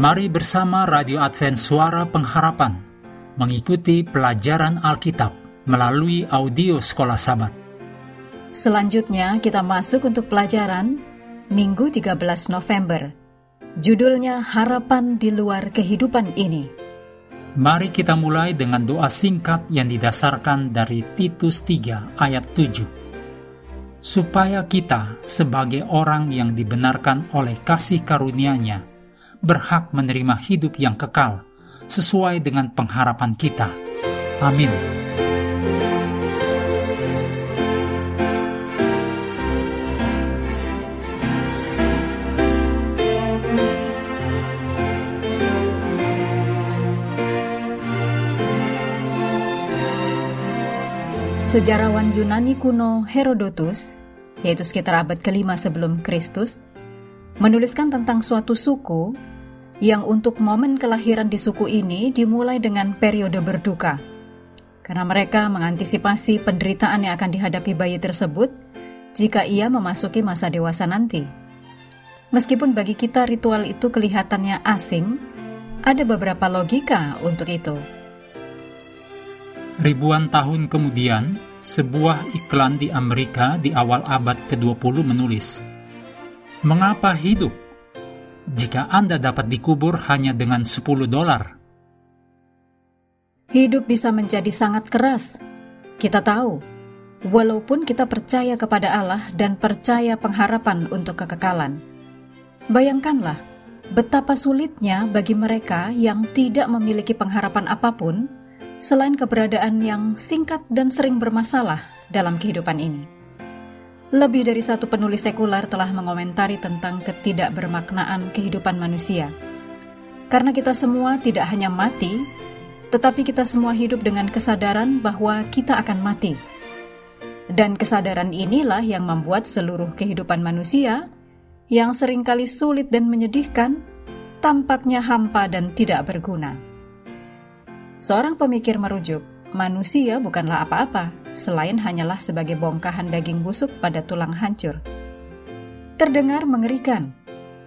Mari bersama Radio Advent Suara Pengharapan mengikuti pelajaran Alkitab melalui audio Sekolah Sabat. Selanjutnya kita masuk untuk pelajaran Minggu 13 November. Judulnya Harapan di Luar Kehidupan Ini. Mari kita mulai dengan doa singkat yang didasarkan dari Titus 3 ayat 7. Supaya kita sebagai orang yang dibenarkan oleh kasih karunia-Nya berhak menerima hidup yang kekal sesuai dengan pengharapan kita. Amin. Sejarawan Yunani kuno Herodotus, yaitu sekitar abad kelima sebelum Kristus, menuliskan tentang suatu suku yang untuk momen kelahiran di suku ini dimulai dengan periode berduka. Karena mereka mengantisipasi penderitaan yang akan dihadapi bayi tersebut jika ia memasuki masa dewasa nanti. Meskipun bagi kita ritual itu kelihatannya asing, ada beberapa logika untuk itu. Ribuan tahun kemudian, sebuah iklan di Amerika di awal abad ke-20 menulis, Mengapa hidup jika Anda dapat dikubur hanya dengan 10 dolar. Hidup bisa menjadi sangat keras. Kita tahu, walaupun kita percaya kepada Allah dan percaya pengharapan untuk kekekalan. Bayangkanlah betapa sulitnya bagi mereka yang tidak memiliki pengharapan apa pun selain keberadaan yang singkat dan sering bermasalah dalam kehidupan ini. Lebih dari satu penulis sekuler telah mengomentari tentang ketidakbermaknaan kehidupan manusia. Karena kita semua tidak hanya mati, tetapi kita semua hidup dengan kesadaran bahwa kita akan mati. Dan kesadaran inilah yang membuat seluruh kehidupan manusia yang sering kali sulit dan menyedihkan, tampaknya hampa dan tidak berguna. Seorang pemikir merujuk, manusia bukanlah apa-apa, selain hanyalah sebagai bongkahan daging busuk pada tulang hancur. Terdengar mengerikan,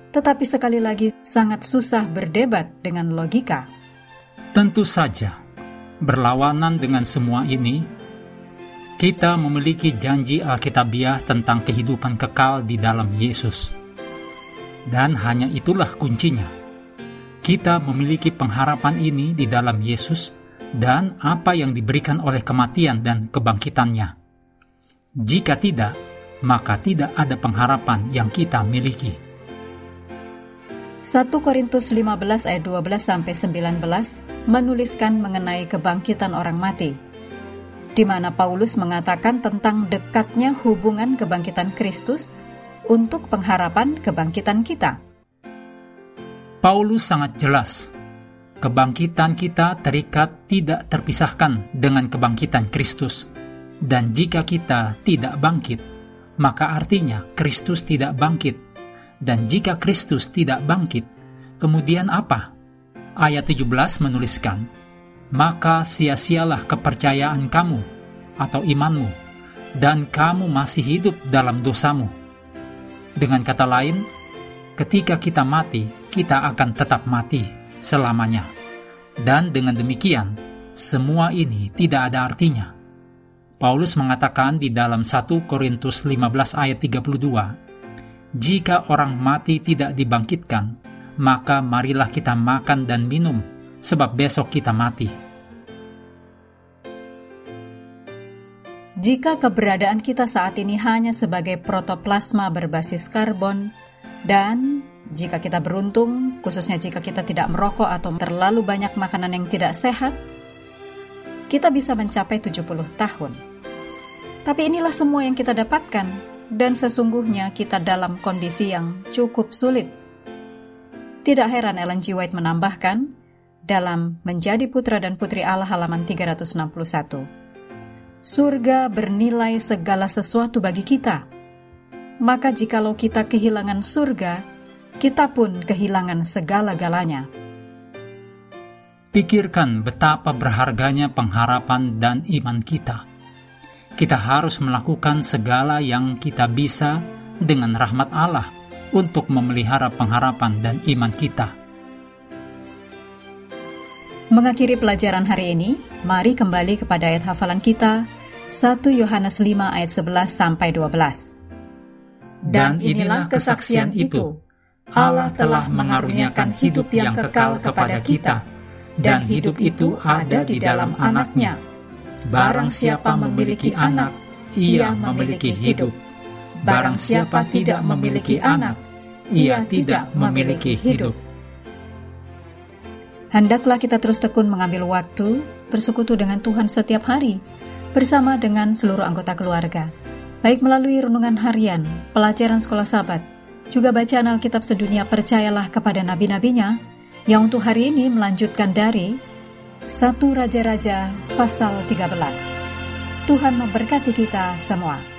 tetapi sekali lagi sangat susah berdebat dengan logika. Tentu saja, berlawanan dengan semua ini, kita memiliki janji Alkitabiah tentang kehidupan kekal di dalam Yesus. Dan hanya itulah kuncinya. Kita memiliki pengharapan ini di dalam Yesus dan apa yang diberikan oleh kematian dan kebangkitannya. Jika tidak, maka tidak ada pengharapan yang kita miliki. 1 Korintus 15 ayat 12 sampai 19 menuliskan mengenai kebangkitan orang mati, di mana Paulus mengatakan tentang dekatnya hubungan kebangkitan Kristus untuk pengharapan kebangkitan kita. Paulus sangat jelas kebangkitan kita terikat tidak terpisahkan dengan kebangkitan Kristus. Dan jika kita tidak bangkit, maka artinya Kristus tidak bangkit. Dan jika Kristus tidak bangkit, kemudian apa? Ayat 17 menuliskan, Maka sia-sialah kepercayaan kamu atau imanmu, dan kamu masih hidup dalam dosamu. Dengan kata lain, ketika kita mati, kita akan tetap mati selamanya. Dan dengan demikian, semua ini tidak ada artinya. Paulus mengatakan di dalam 1 Korintus 15 ayat 32, Jika orang mati tidak dibangkitkan, maka marilah kita makan dan minum, sebab besok kita mati. Jika keberadaan kita saat ini hanya sebagai protoplasma berbasis karbon dan jika kita beruntung, khususnya jika kita tidak merokok atau terlalu banyak makanan yang tidak sehat, kita bisa mencapai 70 tahun. Tapi inilah semua yang kita dapatkan, dan sesungguhnya kita dalam kondisi yang cukup sulit. Tidak heran Ellen G. White menambahkan, dalam Menjadi Putra dan Putri Allah halaman 361. Surga bernilai segala sesuatu bagi kita. Maka jikalau kita kehilangan surga, kita pun kehilangan segala-galanya. Pikirkan betapa berharganya pengharapan dan iman kita. Kita harus melakukan segala yang kita bisa dengan rahmat Allah untuk memelihara pengharapan dan iman kita. Mengakhiri pelajaran hari ini, mari kembali kepada ayat hafalan kita 1 Yohanes 5 ayat 11 sampai 12. Dan inilah kesaksian itu, Allah telah mengaruniakan hidup yang kekal kepada kita, dan hidup itu ada di dalam anaknya. Barang siapa memiliki anak, ia memiliki hidup. Barang siapa tidak memiliki anak, ia tidak memiliki hidup. Hendaklah kita terus tekun mengambil waktu bersekutu dengan Tuhan setiap hari, bersama dengan seluruh anggota keluarga, baik melalui renungan harian, pelajaran sekolah sahabat, juga bacaan Alkitab sedunia percayalah kepada nabi-nabinya, yang untuk hari ini melanjutkan dari satu Raja-Raja pasal 13. Tuhan memberkati kita semua.